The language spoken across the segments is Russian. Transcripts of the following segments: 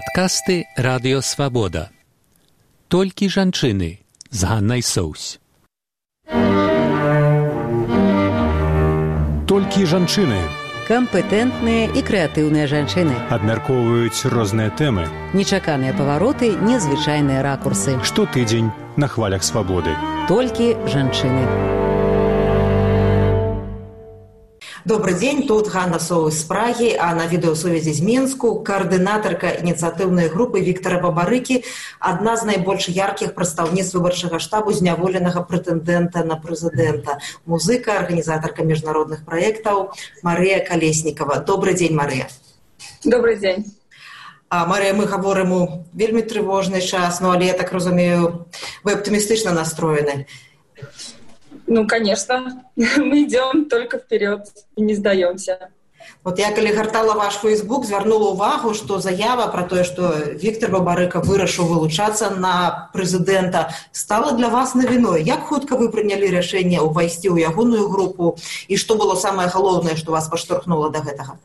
Падкасты радыёвабода. Толькі жанчыны з Ганнай Соусь. Толькі жанчыны кампетэнтныя і крэатыўныя жанчыны абмяркоўваюць розныя тэмы нечаканыя павароты незвычайныя ракурсы. Штотыдзень на хвалях свабоды толькі жанчыны Добрый день, тут Ганна Соу из Праги, а на відеосувязі з Мінску координаторка ініцыятыўнай групы Віктора Бабарыкі, адна з найбольш яркіх прадстаўніц выбарчага штабу зняволенага прэтэндэнта на прэзідэнта, музыка, арганізатарка міжнародных праектаў Марыя Калеснікова. Добрый день, Марыя. Добрый день. А, Марія, мы говоримо у вельмі трывожны час, ну але я так разумею, вы аптымістычна настроены. Ну, конечно, мы идем только вперед и не сдаемся. Вот я, калі гартала ваш фейсбук, звярнула ўвагу, што заява пра тое, што Віктор Бабарыка вырашыў вылучацца на прэзідэнта, стала для вас навіной. Як хутка вы прынялі рашэнне ўвайсці ў ягоную групу і што было самае галоўнае, што вас паштурхнула да гэтага?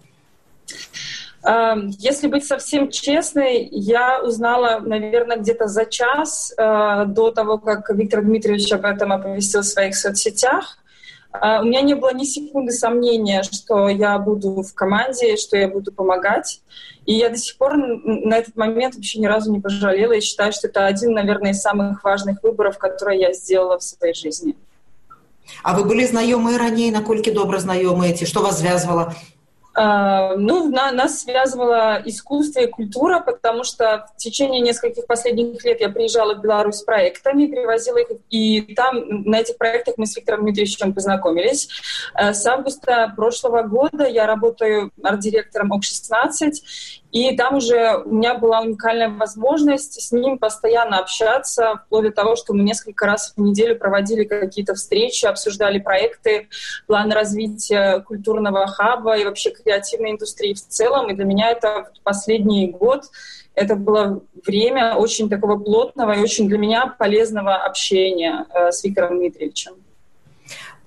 Если быть совсем честной, я узнала, наверное, где-то за час э, до того, как Виктор Дмитриевич об этом оповестил в своих соцсетях. Э, у меня не было ни секунды сомнения, что я буду в команде, что я буду помогать. И я до сих пор на этот момент вообще ни разу не пожалела и считаю, что это один, наверное, из самых важных выборов, которые я сделала в своей жизни. А вы были знакомы ранее, накольки добро знакомы эти? Что вас связывало? А, ну, на, нас связывало искусство и культура, потому что в течение нескольких последних лет я приезжала в Беларусь с проектами, привозила их, и там на этих проектах мы с Виктором Дмитриевичем познакомились. Э, с августа прошлого года я работаю арт-директором ОК-16, и там уже у меня была уникальная возможность с ним постоянно общаться, вплоть до того, что мы несколько раз в неделю проводили какие-то встречи, обсуждали проекты, план развития культурного хаба и вообще креативной индустрии в целом. И для меня это последний год это было время очень такого плотного и очень для меня полезного общения э, с Виктором Дмитриевичем.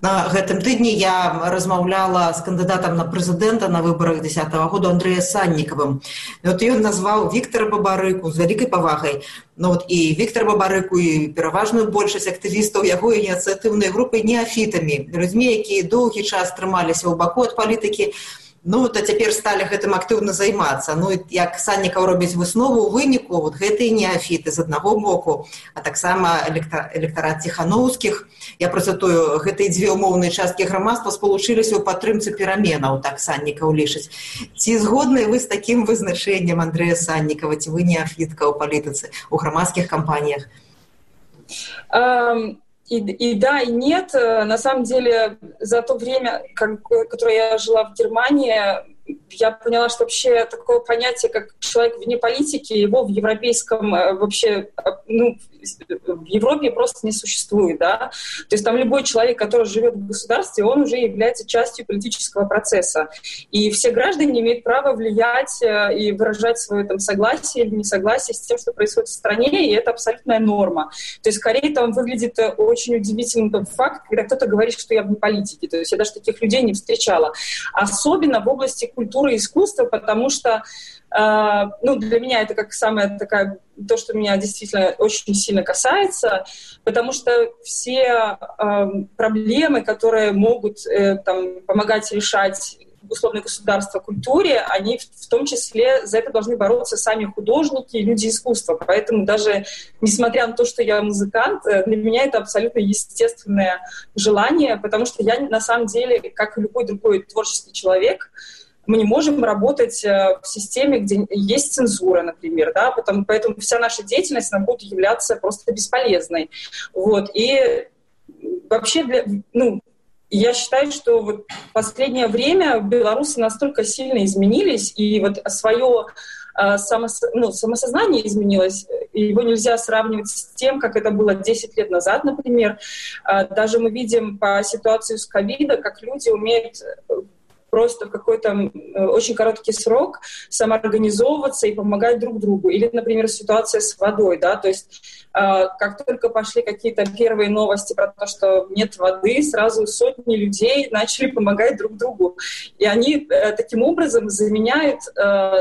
На гэтым тыдні я размаўляла з кандыдатам на прэзідэнта на выбарах 10 -го году Андрэя саннікавым. Вот ён назваў Віктора Бабарыку з вялікай павагай. Ну, вот, і Віктор Бабарыку і пераважную большасць актывістаў яго ініцыятыўнай групы неафітамі, людзьмі, якія доўгі час трымаліся ў баку ад палітыкі, ну то цяпер сталі гэтым актыўна займацца. Ну як саннікаў робіць выснову у выніку вот гэтыя неафіты з аднаго боку а таксама электарат ціхановскіх. Я працатую гэтыя дзве ўмоўныя часткі грамадства спалучыліся ў падтрымцы пераменаў так саннікаў лічыць ці згодныя вы з такім вызначэннем андрэя саннікава ці вы неафітка ў палітыцы у грамадскіх кампаніях? Um... И, и да, и нет. Э, на самом деле, за то время, как, которое я жила в Германии, я поняла, что вообще такое понятие, как человек вне политики, его в европейском э, вообще, э, ну, в Европе просто не существует, да. То есть там любой человек, который живет в государстве, он уже является частью политического процесса. И все граждане имеют право влиять э, и выражать свое там согласие или несогласие с тем, что происходит в стране, и это абсолютная норма. То есть скорее там выглядит очень удивительным тот факт, когда кто-то говорит, что я вне политики. То есть я даже таких людей не встречала. Особенно в области культуры и искусства, потому что э, ну, для меня это как самая такая, то, что меня действительно очень сильно касается, потому что все э, проблемы, которые могут э, там, помогать решать условное государство культуре, они в том числе за это должны бороться сами художники и люди искусства. Поэтому даже несмотря на то, что я музыкант, для меня это абсолютно естественное желание, потому что я на самом деле, как и любой другой творческий человек, мы не можем работать э, в системе, где есть цензура, например, да, потому, поэтому вся наша деятельность она будет являться просто бесполезной. Вот. И вообще, для, ну, я считаю, что вот последнее время белорусы настолько сильно изменились, и вот свое э, самос, ну, самосознание изменилось, его нельзя сравнивать с тем, как это было 10 лет назад, например. Э, даже мы видим по ситуации с ковида, как люди умеют просто в какой-то э, очень короткий срок самоорганизовываться и помогать друг другу. Или, например, ситуация с водой, да, то есть э, как только пошли какие-то первые новости про то, что нет воды, сразу сотни людей начали помогать друг другу. И они э, таким образом заменяют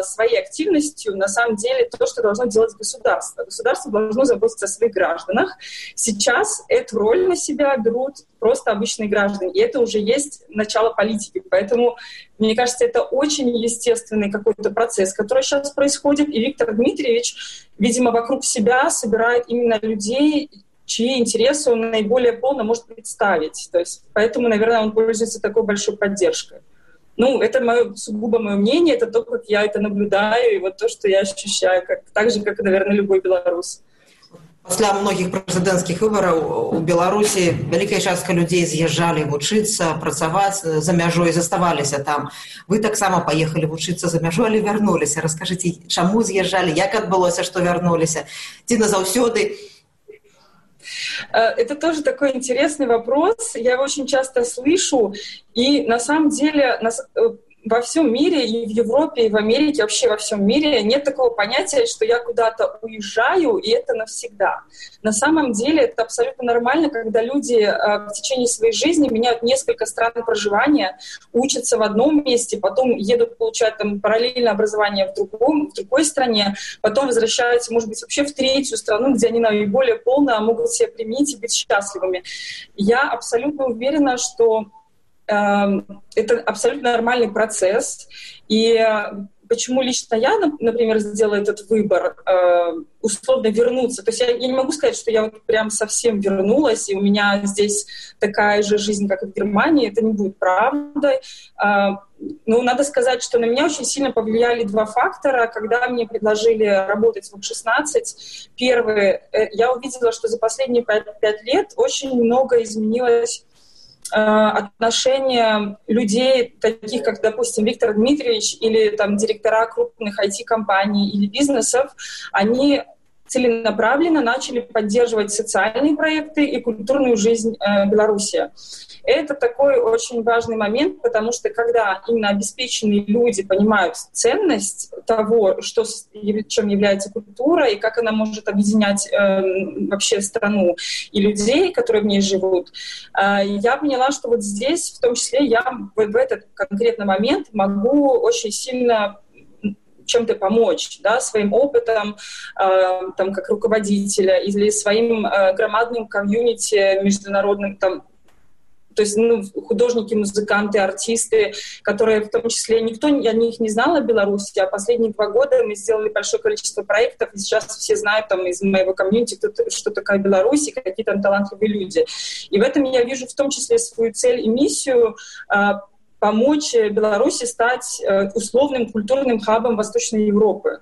своей активностью на самом деле то, что должно делать государство. Государство должно заботиться о своих гражданах. Сейчас эту роль на себя берут просто обычные граждане. И это уже есть начало политики. Поэтому, мне кажется, это очень естественный какой-то процесс, который сейчас происходит. И Виктор Дмитриевич, видимо, вокруг себя собирает именно людей, чьи интересы он наиболее полно может представить. То есть, поэтому, наверное, он пользуется такой большой поддержкой. Ну, это мое, сугубо мое мнение, это то, как я это наблюдаю, и вот то, что я ощущаю, как, так же, как, наверное, любой белорус. Пасля многіх прэзідэнцкіх выбараў у беларусі вялікая частка людзей з'язджалі вучыцца працаваць за мяжой заставаліся там вы таксама паехалі вучыцца за мяжу але вярнуліся расскажыце чаму з'язджалі як адбылося што вярнуліся ці назаўсёды это тоже такой интересный вопрос я его очень часто слышу и на самом деле нас во всем мире, и в Европе, и в Америке, вообще во всем мире нет такого понятия, что я куда-то уезжаю, и это навсегда. На самом деле это абсолютно нормально, когда люди э, в течение своей жизни меняют несколько стран проживания, учатся в одном месте, потом едут получать там параллельное образование в, другом, в другой стране, потом возвращаются, может быть, вообще в третью страну, где они наиболее полно могут себя применить и быть счастливыми. Я абсолютно уверена, что это абсолютно нормальный процесс. И э, почему лично я, например, сделала этот выбор, э, условно вернуться. То есть я, я не могу сказать, что я вот прям совсем вернулась, и у меня здесь такая же жизнь, как и в Германии. Это не будет правдой. Э, ну, надо сказать, что на меня очень сильно повлияли два фактора. Когда мне предложили работать в 16, первый, я увидела, что за последние пять лет очень много изменилось Э, отношения людей, таких как, допустим, Виктор Дмитриевич или там директора крупных IT-компаний или бизнесов, они целенаправленно начали поддерживать социальные проекты и культурную жизнь э, Беларуси. Это такой очень важный момент, потому что когда именно обеспеченные люди понимают ценность того, что, чем является культура и как она может объединять э, вообще страну и людей, которые в ней живут, э, я поняла, что вот здесь, в том числе, я в, в этот конкретный момент могу очень сильно чем-то помочь, да, своим опытом, э, там, как руководителя, или своим э, громадным комьюнити международным, там, то есть ну, художники, музыканты, артисты, которые в том числе никто о них не знал о Беларуси, а последние два года мы сделали большое количество проектов, и сейчас все знают там из моего комьюнити, кто, что такое Беларусь и какие там талантливые люди. И в этом я вижу в том числе свою цель и миссию а, помочь Беларуси стать э, условным культурным хабом Восточной Европы.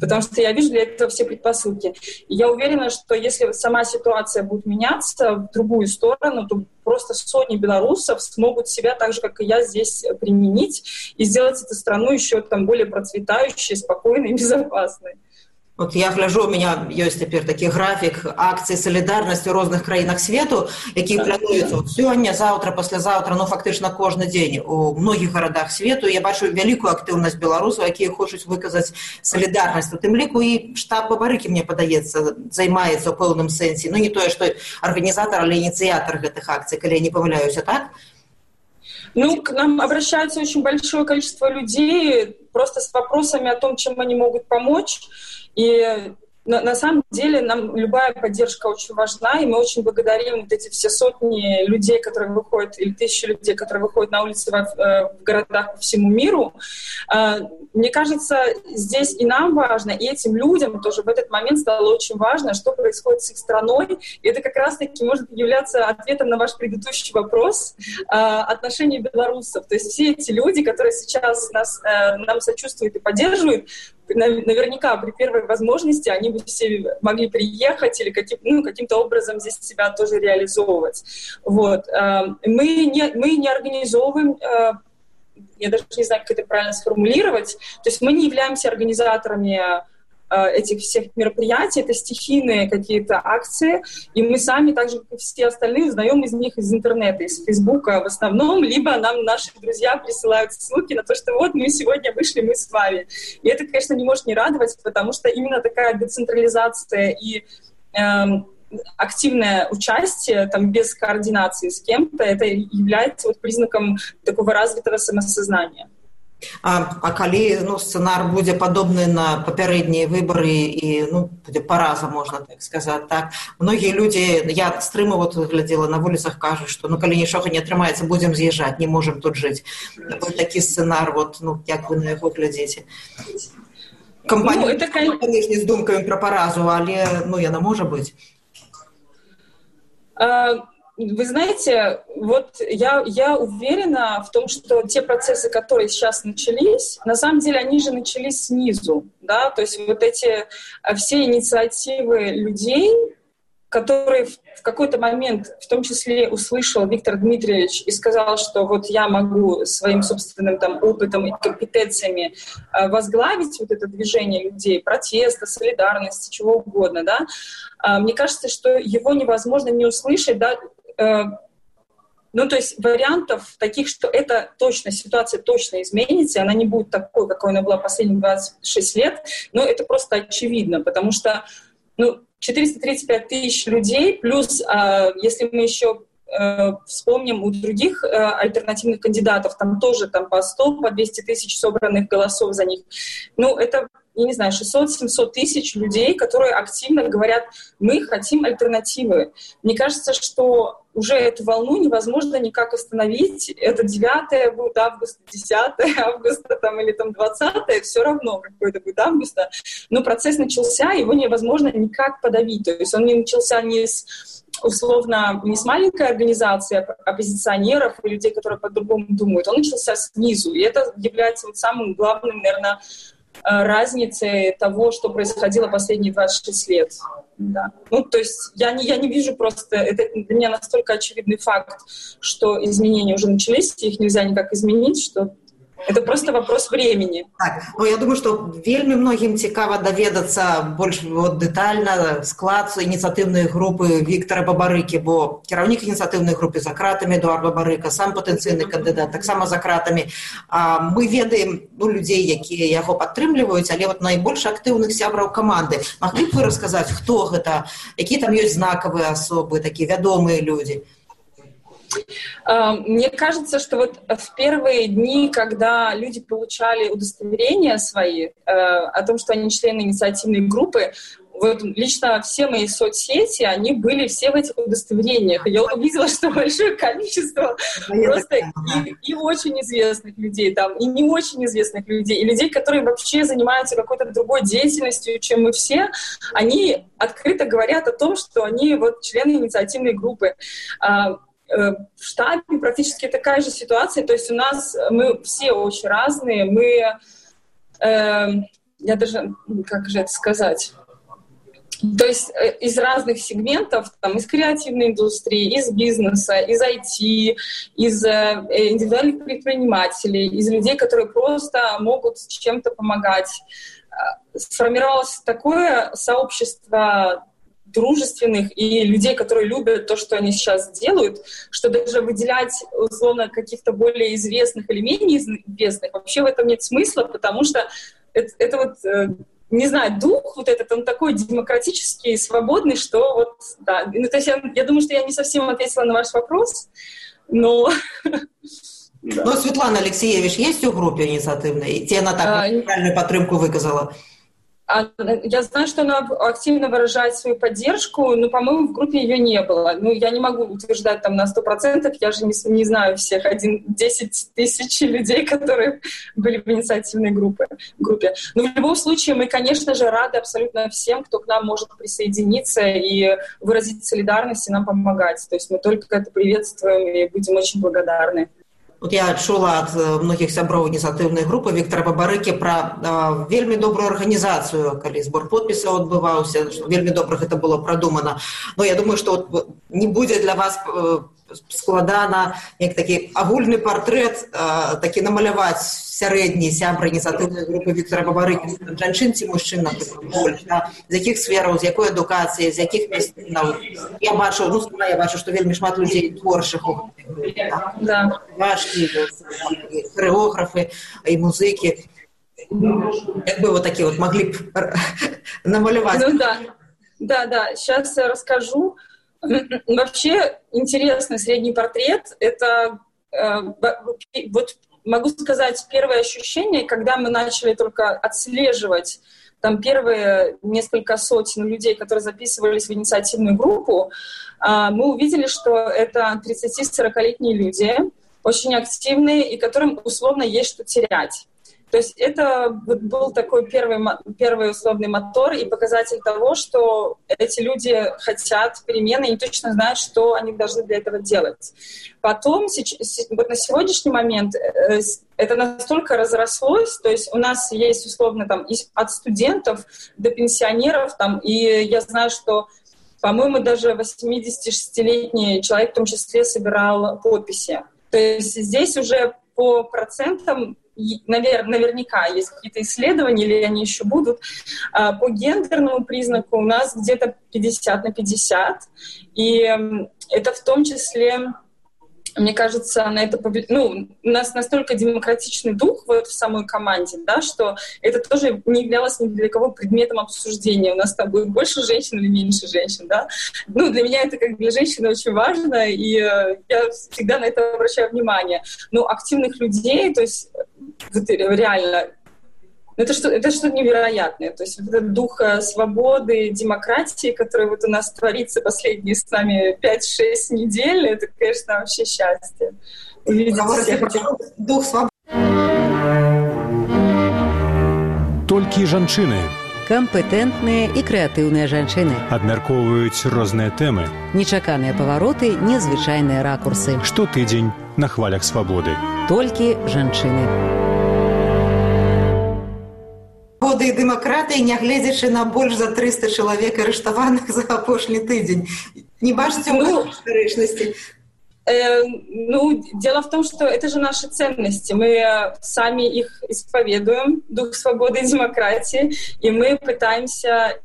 Потому что я вижу для этого все предпосылки. И я уверена, что если сама ситуация будет меняться в другую сторону, то просто сотни белорусов смогут себя так же, как и я, здесь применить и сделать эту страну еще там более процветающей, спокойной и безопасной. Вот я гляжу, у меня есть теперь такі графік акцый солідарнасці у розных краінах свету які плануюцца вот сёння заўтра паслязаўтра ну фактычна кожны дзень у многіх гарадах свету я бачу вялікую актыўнасць беларусаў якія хочуць выказаць салідарнасць у тым ліку і штаб бабарыкі мне падаецца займаецца ў пэўным сэнсе ну не тое што арганізатар але ініцыятар гэтых акцый калі я не памыляюся так? Ну, к нам обращается очень большое количество людей просто с вопросами о том, чем они могут помочь. И на, на самом деле нам любая поддержка очень важна, и мы очень благодарим вот эти все сотни людей, которые выходят, или тысячи людей, которые выходят на улицы в, э, в городах по всему миру. А, мне кажется, здесь и нам важно, и этим людям тоже в этот момент стало очень важно, что происходит с их страной. И это как раз-таки может являться ответом на ваш предыдущий вопрос а, отношения белорусов. То есть все эти люди, которые сейчас нас, э, нам сочувствуют и поддерживают, наверняка при первой возможности они бы все могли приехать или каким, ну, каким-то образом здесь себя тоже реализовывать. Вот. Э, мы не, мы не организовываем э, я даже не знаю, как это правильно сформулировать. То есть мы не являемся организаторами этих всех мероприятий, это стихийные какие-то акции, и мы сами, так же, как и все остальные, узнаем из них из интернета, из Фейсбука в основном, либо нам наши друзья присылают ссылки на то, что вот мы сегодня вышли, мы с вами. И это, конечно, не может не радовать, потому что именно такая децентрализация и эм, активное участие там, без координации с кем-то, это является вот признаком такого развитого самосознания. А, а калі ну, сцэнар будзе падобны на папярэднія выбары і ну, будзе параза можна так сказаць так? Многія людзі я стрыму вот глядзела на вуліцах кажуць што ну калі нічога не атрымаецца будзем з'язджаць не можемм тут жыць такі сцэнар вот ну як вы на яго глядзеце кампанія ну, это конечно... з думкамі пра паразу але ну яна можа быць вы знаете, вот я, я уверена в том, что те процессы, которые сейчас начались, на самом деле они же начались снизу, да, то есть вот эти все инициативы людей, который в какой-то момент, в том числе, услышал Виктор Дмитриевич и сказал, что вот я могу своим собственным там опытом и компетенциями э, возглавить вот это движение людей, протеста, солидарности, чего угодно, да, э, мне кажется, что его невозможно не услышать, да, ну, то есть вариантов таких, что это точно, ситуация точно изменится, она не будет такой, какой она была последние 26 лет, но это просто очевидно, потому что, ну, 435 тысяч людей, плюс, а, если мы еще э, вспомним у других э, альтернативных кандидатов, там тоже там по 100, по 200 тысяч собранных голосов за них. Ну, это я не знаю, 600-700 тысяч людей, которые активно говорят, мы хотим альтернативы. Мне кажется, что уже эту волну невозможно никак остановить. Это 9 будет августа, 10 августа там, или там 20 все равно какой то будет августа. Но процесс начался, его невозможно никак подавить. То есть он не начался не с условно не с маленькой организации оппозиционеров и людей, которые по-другому думают, он начался снизу. И это является вот самым главным, наверное, разницы того, что происходило последние 26 лет. Да. Ну, то есть я не, я не вижу просто, это для меня настолько очевидный факт, что изменения уже начались, их нельзя никак изменить, что это просто вопрос времени. Так, ну, я думаю, что вельмі многім цікава даведацца больш вот, дэтальна склад ініцыятыўнай групы Віктора Бабарыкі, бо кіраўнік ініцыятыўнай групы за кратамі Эдуард Бабарыка, сам патэнцыйны кандыдат, таксама за кратамі. А, мы ведаем ну, людзей, якія яго падтрымліваюць, але вот найбольш актыўных сябраў каманды. Маглі б вы расказаць, хто гэта, якія там ёсць знакавыя асобы, такія вядомыя людзі. А, мне кажется, что вот в первые дни, когда люди получали удостоверения свои э, о том, что они члены инициативной группы, вот лично все мои соцсети, они были все в этих удостоверениях. Я увидела, что большое количество ну, просто и, и очень известных людей там, и не очень известных людей, и людей, которые вообще занимаются какой-то другой деятельностью, чем мы все, они открыто говорят о том, что они вот члены инициативной группы. Э, в штабе практически такая же ситуация. То есть у нас мы все очень разные. Мы, э, я даже, как же это сказать, то есть э, из разных сегментов, там, из креативной индустрии, из бизнеса, из IT, из э, индивидуальных предпринимателей, из людей, которые просто могут чем-то помогать. Сформировалось такое сообщество дружественных и людей, которые любят то, что они сейчас делают, что даже выделять, условно, каких-то более известных или менее известных, вообще в этом нет смысла, потому что это, это вот э, не знаю, дух вот этот, он такой демократический, свободный, что вот, да. Ну, то есть я, я думаю, что я не совсем ответила на ваш вопрос, но... Ну, Светлана Алексеевич есть у группы инициативной? И те она так правильную подтримку выказала? А, я знаю, что она активно выражает свою поддержку, но, по-моему, в группе ее не было. Ну, я не могу утверждать там на сто процентов, я же не, не знаю всех, один, 10 тысяч людей, которые были в инициативной группе, группе. Но в любом случае мы, конечно же, рады абсолютно всем, кто к нам может присоединиться и выразить солидарность и нам помогать. То есть мы только это приветствуем и будем очень благодарны. Вот я чула ад многіх сяброў ініцыятыўнай групы Віктора Бабарыкі пра а, вельмі добрую арганізацыю, калі збор подпісаў адбываўся, вельмі добра гэта было прадумана. Но я думаю, што не будзе для вас э, складана як такі агульны партрэт такі намаляваць сярэдні сябры ініцыятыўнай групы Віктора бабарыкі жанчын ці мужчын больш да? з якіх сфераў з якой адукацыі з якіх месцінаў я бачу ну, я бачу што вельмі шмат людзей творчых да. хореографы і музыкі як бы вот такі вот маглі б намаляваць ну, да. да да сейчас я расскажу Вообще интересный средний портрет. Это э, вот могу сказать первое ощущение, когда мы начали только отслеживать там первые несколько сотен людей, которые записывались в инициативную группу, э, мы увидели, что это 30-40-летние люди, очень активные и которым условно есть что терять. То есть это был такой первый, первый условный мотор и показатель того, что эти люди хотят перемены и точно знают, что они должны для этого делать. Потом, вот на сегодняшний момент э, это настолько разрослось, то есть у нас есть условно там от студентов до пенсионеров, там, и я знаю, что по-моему, даже 86-летний человек в том числе собирал подписи. То есть здесь уже по процентам навер, наверняка есть какие-то исследования, или они еще будут, а, по гендерному признаку у нас где-то 50 на 50. И это в том числе мне кажется, на это ну, у нас настолько демократичный дух вот в самой команде, да, что это тоже не являлось ни для кого предметом обсуждения. У нас там будет больше женщин или меньше женщин, да. Ну, для меня это как для женщины очень важно, и э, я всегда на это обращаю внимание. Но активных людей, то есть реально ну, это что это что-то невероятное. То есть вот этот дух э, свободы, демократии, который вот у нас творится последние с нами 5-6 недель, это, конечно, вообще счастье. Увидеть всех этих... Дух свободы. Толькі жанчыны кампетэнтныя і крэатыўныя жанчыны абмяркоўваюць розныя тэмы нечаканыя павароты незвычайныя ракурсы штотыдзень на хвалях свабоды толькі жанчыны годы і дэмакратыі нягледзячы на больш за 300 чалавек арыштаваных за апошні тыдзень не бачыце ну, рэчнасці э, ну дело в том что это же наши ценности мы сами их исповедуем дух свободы и демократии и мы пытаемся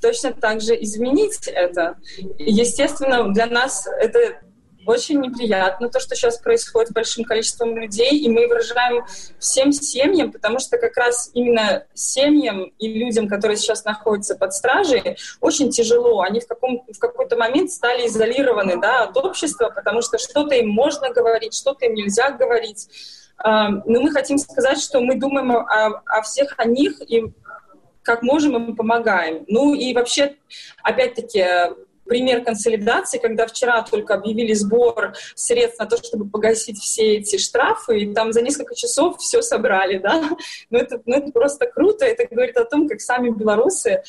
точно так же изменить это естественно для нас это очень неприятно то, что сейчас происходит с большим количеством людей, и мы выражаем всем семьям, потому что как раз именно семьям и людям, которые сейчас находятся под стражей, очень тяжело. Они в, каком, в какой-то момент стали изолированы да, от общества, потому что что-то им можно говорить, что-то им нельзя говорить. Но мы хотим сказать, что мы думаем о, о всех о них и как можем им помогаем. Ну и вообще, опять-таки, пример консолидации, когда вчера только объявили сбор средств на то, чтобы погасить все эти штрафы, и там за несколько часов все собрали, да, ну это, ну это просто круто, это говорит о том, как сами белорусы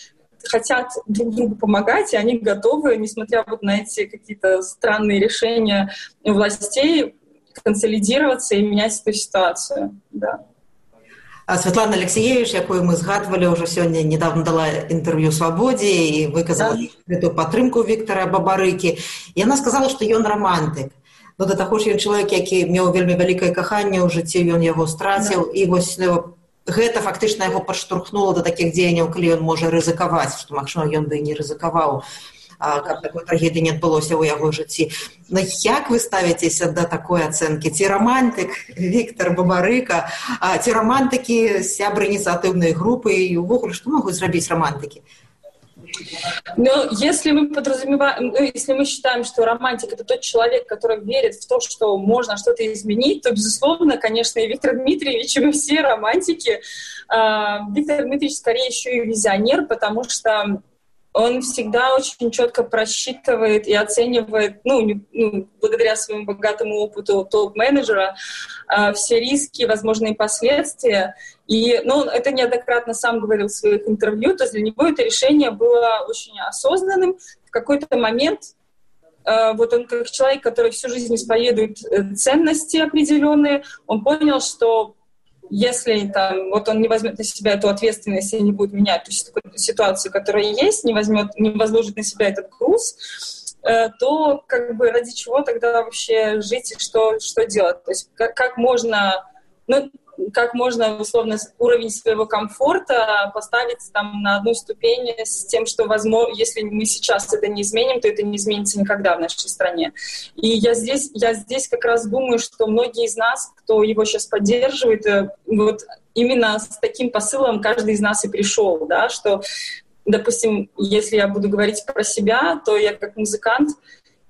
хотят друг другу помогать, и они готовы, несмотря вот на эти какие-то странные решения властей, консолидироваться и менять эту ситуацию, да. Святлана Алексеевич, якую мы згадвалі ўжо сёння недавно дала інтэрв'ю свабодзе і выказала эту падтрымку Віктора бабарыкі. Яна сказала, што ён рамантык. Ну, да таго ж ён чалавек, які меў вельмі вялікае каханне ў жыцці, ён яго страціў і вось гэта фактычна яго падштурхнула да такіх дзеянняў, калі ён можа рызыкаваць, што магчыма ён бы і не рызыкаваў каб такой трагедыі не адбылося ў яго жыцці Но ну, як вы ставіцеся да такой ацэнкі ці рамантык Віктор бабарыка ці рамантыкі сябры ініцыятыўнай групы і увогуле што могуць зрабіць рамантыкі Но если мы подразумеваем, ну, если мы считаем, что романтик это тот человек, который верит в то, что можно что-то изменить, то, безусловно, конечно, и Виктор Дмитриевич, и мы все романтики. Виктор Дмитриевич скорее еще и визионер, потому что он всегда очень четко просчитывает и оценивает, ну, не, ну благодаря своему богатому опыту топ-менеджера, э, все риски, возможные последствия. И, ну, это неоднократно сам говорил в своих интервью, то есть для него это решение было очень осознанным. В какой-то момент э, вот он как человек, который всю жизнь исповедует э, ценности определенные, он понял, что если там, вот он не возьмет на себя эту ответственность и не будет менять ту ситуацию, которая есть, не возьмет, не возложит на себя этот груз, э, то как бы ради чего тогда вообще жить и что, что делать? То есть как, как можно... Ну, как можно, условно, уровень своего комфорта поставить там на одну ступень с тем, что, возможно, если мы сейчас это не изменим, то это не изменится никогда в нашей стране. И я здесь, я здесь как раз думаю, что многие из нас, кто его сейчас поддерживает, э, вот именно с таким посылом каждый из нас и пришел, да, что, допустим, если я буду говорить про себя, то я как музыкант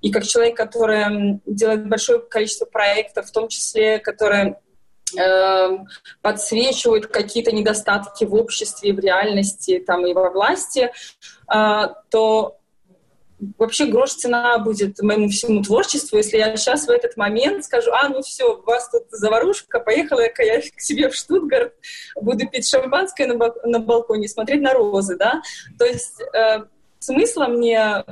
и как человек, который делает большое количество проектов, в том числе, которые подсвечивают какие-то недостатки в обществе, в реальности там, и во власти, а, то вообще грош цена будет моему всему творчеству, если я сейчас в этот момент скажу, а, ну все, у вас тут заварушка, поехала-ка я к себе в Штутгарт, буду пить шампанское на, на балконе, смотреть на розы, да. То есть э, смысла мне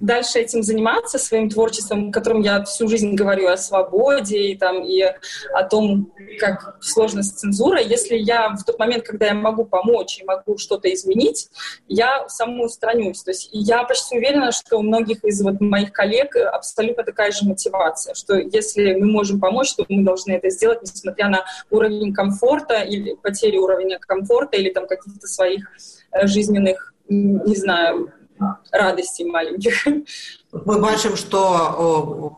дальше этим заниматься, своим творчеством, которым я всю жизнь говорю о свободе и, там, и о том, как сложно с цензурой, если я в тот момент, когда я могу помочь и могу что-то изменить, я самоустранюсь. То есть я почти уверена, что у многих из вот моих коллег абсолютно такая же мотивация, что если мы можем помочь, то мы должны это сделать, несмотря на уровень комфорта или потери уровня комфорта или там каких-то своих э, жизненных, не знаю, радасцей маленьких. Мы бачым, што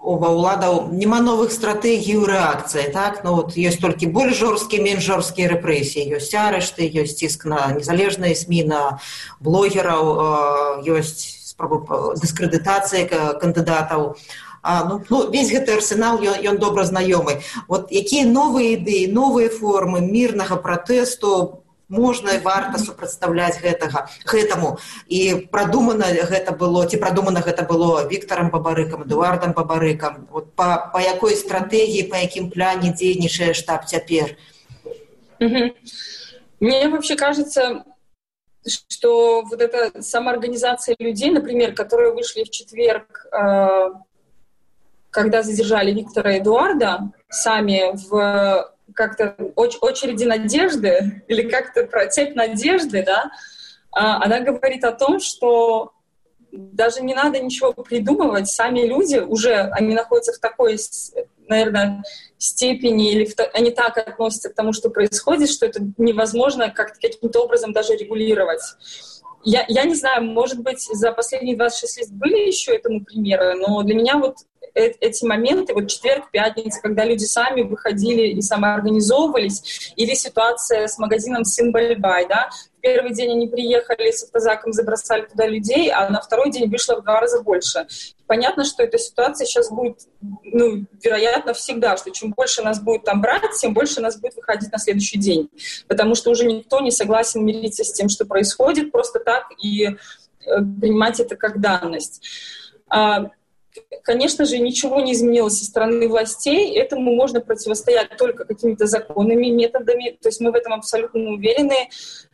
ова ўладаў няма новых стратэгій у рэакцыі так? Ну вот ёсць толькі больш жорсткія менш жорсткія рэпрэсіі ёсць арышты ёсць ціск на незалежныя смі на блогераў ёсць спробы дыскрэдытацыі кандыдатаў а, ну, ну весь гэты арсенал ён, ён добра знаёмы. Вот якія новыя ідэі новыя формы мірнага пратэсту можна і варта супрацьстаўляць гэтага гэтаму. І прадумана гэта было ці прадумана гэта было Віктором бабарыкам эдуардам бабарыкам вот па, па якой стратэгіі па якім пляне дзейнічае штаб цяпер? Мне вообще кажется что вот эта самоорганизация людей например которые вышли в четверг э, когда задержали Виктора Эдуарда сами в как-то очереди надежды или как-то про цепь надежды, да, а, она говорит о том, что даже не надо ничего придумывать, сами люди уже, они находятся в такой, наверное, степени, или в, они так относятся к тому, что происходит, что это невозможно как каким-то образом даже регулировать. Я, я не знаю, может быть, за последние 26 лет были еще этому примеры, но для меня вот Э, эти моменты, вот четверг, пятница, когда люди сами выходили и самоорганизовывались, или ситуация с магазином Симбальбай, да, первый день они приехали с автозаком, забросали туда людей, а на второй день вышло в два раза больше. Понятно, что эта ситуация сейчас будет, ну, вероятно, всегда, что чем больше нас будет там брать, тем больше нас будет выходить на следующий день, потому что уже никто не согласен мириться с тем, что происходит просто так, и э, принимать это как данность. Конечно же, ничего не изменилось со стороны властей. Этому можно противостоять только какими-то законными методами. То есть мы в этом абсолютно уверены,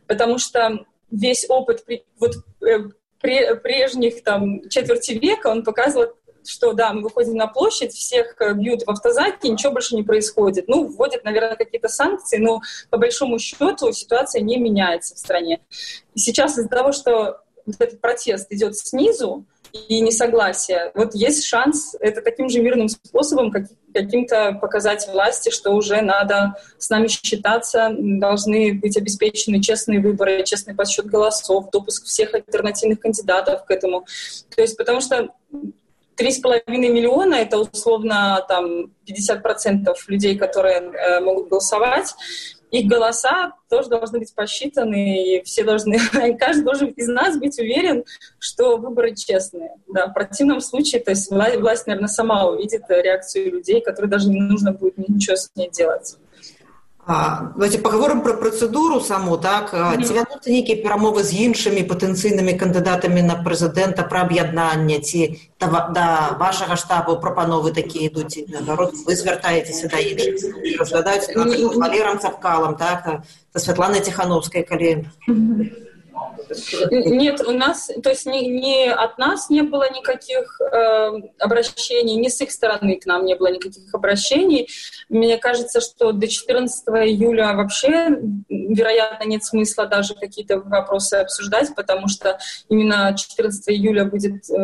потому что весь опыт вот, э, прежних там, четверти века, он показывал, что да, мы выходим на площадь, всех э, бьют в автозаке, ничего больше не происходит. Ну, вводят, наверное, какие-то санкции, но по большому счету ситуация не меняется в стране. И сейчас из-за того, что вот этот протест идет снизу, и несогласие. Вот есть шанс это таким же мирным способом как, каким-то показать власти, что уже надо с нами считаться, должны быть обеспечены честные выборы, честный подсчет голосов, допуск всех альтернативных кандидатов к этому. То есть потому что три с половиной миллиона — это условно там 50% людей, которые э, могут голосовать их голоса тоже должны быть посчитаны, и все должны, каждый должен из нас быть уверен, что выборы честные. Да, в противном случае, то есть власть, власть, наверное, сама увидит реакцию людей, которые даже не нужно будет ничего с ней делать. Давайте паговорым пра працэдуру саму так? Ці вядуцца нейкія перамовы з іншымі патэнцыйнымі кандыдатамі на прэзідэнта пра аб'яднанне ці да, да вашага штабу прапановы такія ідуць нагарод вы звяртаецеся да іншых разглядаюць валерам цапкалам так? Да Святланай ціхановскай калі Нет, у нас, то есть ни, ни от нас не было никаких э, обращений, ни с их стороны к нам не было никаких обращений. Мне кажется, что до 14 июля вообще, вероятно, нет смысла даже какие-то вопросы обсуждать, потому что именно 14 июля будет э,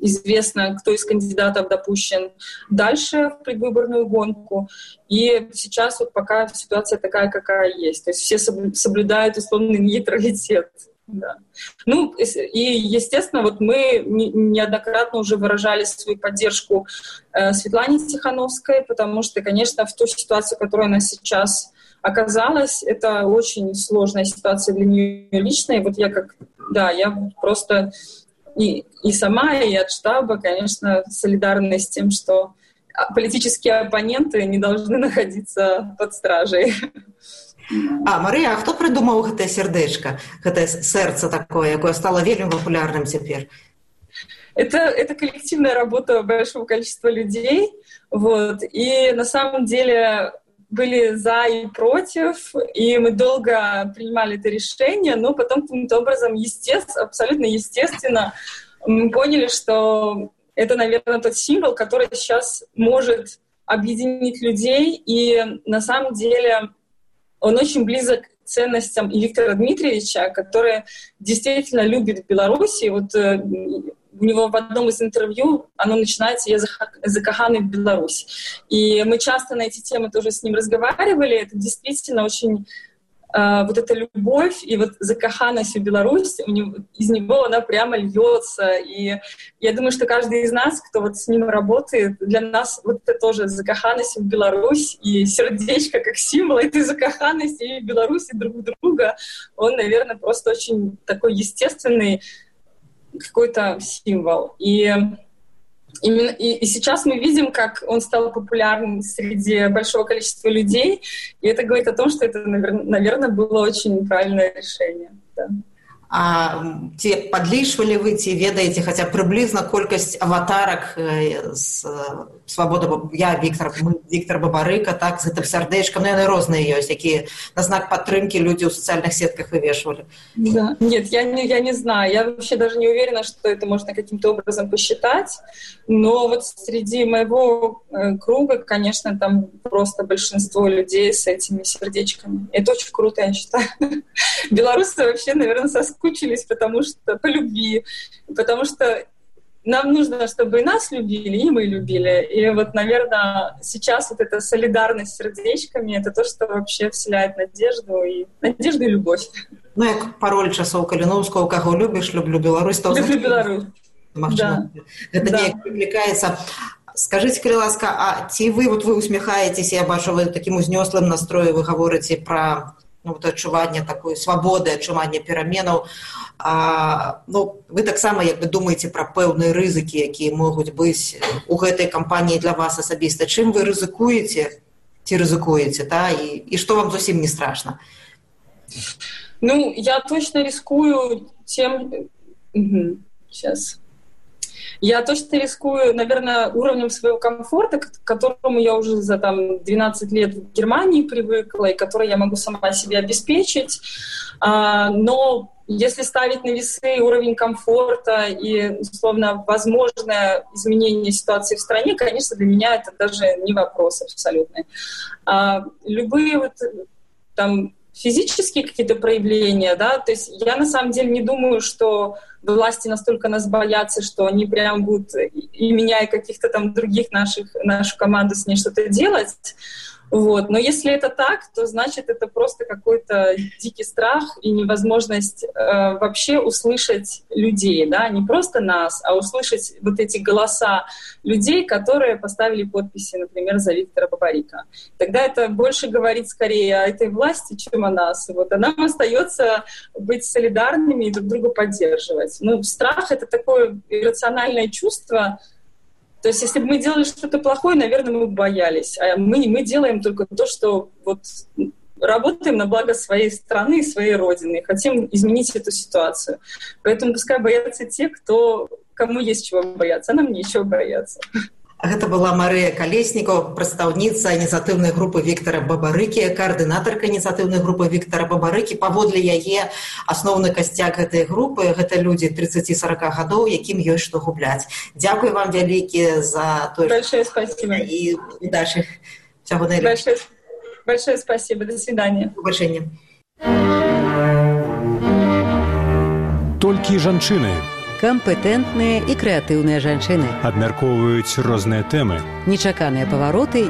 известно, кто из кандидатов допущен дальше в предвыборную гонку. И сейчас вот пока ситуация такая, какая есть. То есть все соблюдают условный нейтралитет. Да. Ну, и, естественно, вот мы неоднократно уже выражали свою поддержку э, Светлане Тихановской, потому что, конечно, в ту ситуацию, которая она сейчас оказалась, это очень сложная ситуация для нее лично. И вот я как, да, я просто и, и сама, и от штаба, конечно, солидарна с тем, что политические оппоненты не должны находиться под стражей. А Марыя А хто прыдумаў гэтае сердэчка гэтае сэрца такое якое стало вельмі папулярным цяпер это это коллективная работа большого количества людей вот. И на самом деле были за и против, и мы долго принимали это решение, но потом каким-то образом, естественно, абсолютно естественно, мы поняли, что это, наверное, тот символ, который сейчас может объединить людей, и на самом деле он очень близок к ценностям и Виктора Дмитриевича, который действительно любит Беларусь. И вот э, у него в одном из интервью оно начинается «Я закаханы в Беларусь». И мы часто на эти темы тоже с ним разговаривали. Это действительно очень а, вот эта любовь и вот закаханность в Беларусь, у него, из него она прямо льется. И я думаю, что каждый из нас, кто вот с ним работает, для нас вот это тоже закаханность в Беларусь и сердечко как символ этой закаханности и Беларуси друг друга, он, наверное, просто очень такой естественный какой-то символ. И Именно, и, и сейчас мы видим, как он стал популярным среди большого количества людей, и это говорит о том, что это, наверное, было очень правильное решение. Да. А ці падлічвалі вы ці ведаеце хаця прыблізна колькасць аватарак з свабода я Віктор мы Віктор бабарыка так з гэтым сардэчкам ну, яны розныя ёсць якія на знак падтрымкі людзі ў сацыяльных сетках вывешвалі да. нет я не, я не знаю я вообще даже не уверена что это можно каким-то образом посчитать но вот среди моего э, круга конечно там просто большинство людей с этими сердечками это очень круто я считаю белорусы вообще наверное соскучились соскучились, потому что по любви, потому что нам нужно, чтобы и нас любили, и мы любили. И вот, наверное, сейчас вот эта солидарность с сердечками — это то, что вообще вселяет надежду и надежду и любовь. Ну, як пароль часоў каліноўского каго любіш люблю Беларусь то люблю Беларусь Магчыма, да. гэта да. неяк прыклікаецца скажите калі ласка а ці вы вот вы усміхаетесь я бачу вы таким узнёслым настрою вы гаворыце про ну, вот адчуванне такой свабоды адчуванне пераменаў а, ну, вы таксама як бы думаеце пра пэўныя рызыкі якія могуць быць у гэтай кампаніі для вас асабіста. Чым вы рызыкуеце? Ці рызыкуеце та? І, і што вам зусім не страшно ну я точно рискую тем угу. сейчас я точно рискую, наверное, уровнем своего комфорта, к которому я уже за там, 12 лет в Германии привыкла, и который я могу сама себе обеспечить. А, но если ставить на весы уровень комфорта и, условно, возможное изменение ситуации в стране, конечно, для меня это даже не вопрос абсолютно. А, любые вот там физические какие-то проявления, да, то есть я на самом деле не думаю, что власти настолько нас боятся, что они прям будут и меня, и каких-то там других наших, нашу команду с ней что-то делать. Вот. Но если это так, то значит это просто какой-то дикий страх и невозможность э, вообще услышать людей, да, не просто нас, а услышать вот эти голоса людей, которые поставили подписи, например, за Виктора Бабарика. Тогда это больше говорит скорее о этой власти, чем о нас. Вот. А нам остается быть солидарными и друг друга поддерживать. Ну, страх — это такое иррациональное чувство, то есть, если бы мы делали что-то плохое, наверное, мы бы боялись. А мы, мы делаем только то, что вот работаем на благо своей страны и своей родины, хотим изменить эту ситуацию. Поэтому пускай боятся те, кто, кому есть чего бояться, а нам нечего бояться. Гэта была Марыя Калеснікаў, прадстаўніца ініцыятыўнай групы Віктара Бабарыкі, каардынатарка ініцыятыўнай групы Віктара Бабарыкі. Паводле яе асноўны касцяк гэтай групы гэта людзі 30-40 гадоў, якім ёсць што губляць. Дзякуй вам вялікі за тое Большое спасибо. і. Всяго найлепшага. Большое, большое спасибо. До свидания. Побачення. Толькі жанчыны Кампетэнтныя і крэатыўныя жанчыны. абмяркоўваюць розныя тэмы. Нечаканыя павароты